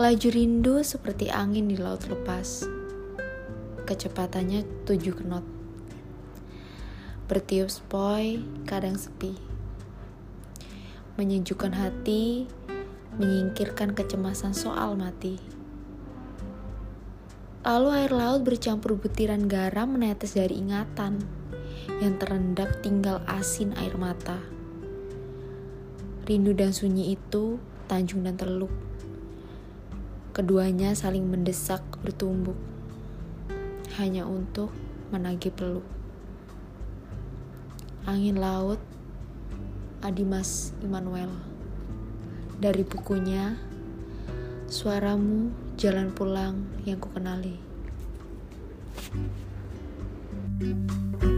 Laju rindu seperti angin di laut lepas. Kecepatannya tujuh knot. Bertiup spoi, kadang sepi. Menyejukkan hati, menyingkirkan kecemasan soal mati. Lalu air laut bercampur butiran garam menetes dari ingatan yang terendap tinggal asin air mata. Rindu dan sunyi itu Tanjung dan Teluk. Keduanya saling mendesak bertumbuk hanya untuk menagih peluk. Angin Laut Adimas Immanuel dari bukunya Suaramu Jalan Pulang yang Kukenali. thank you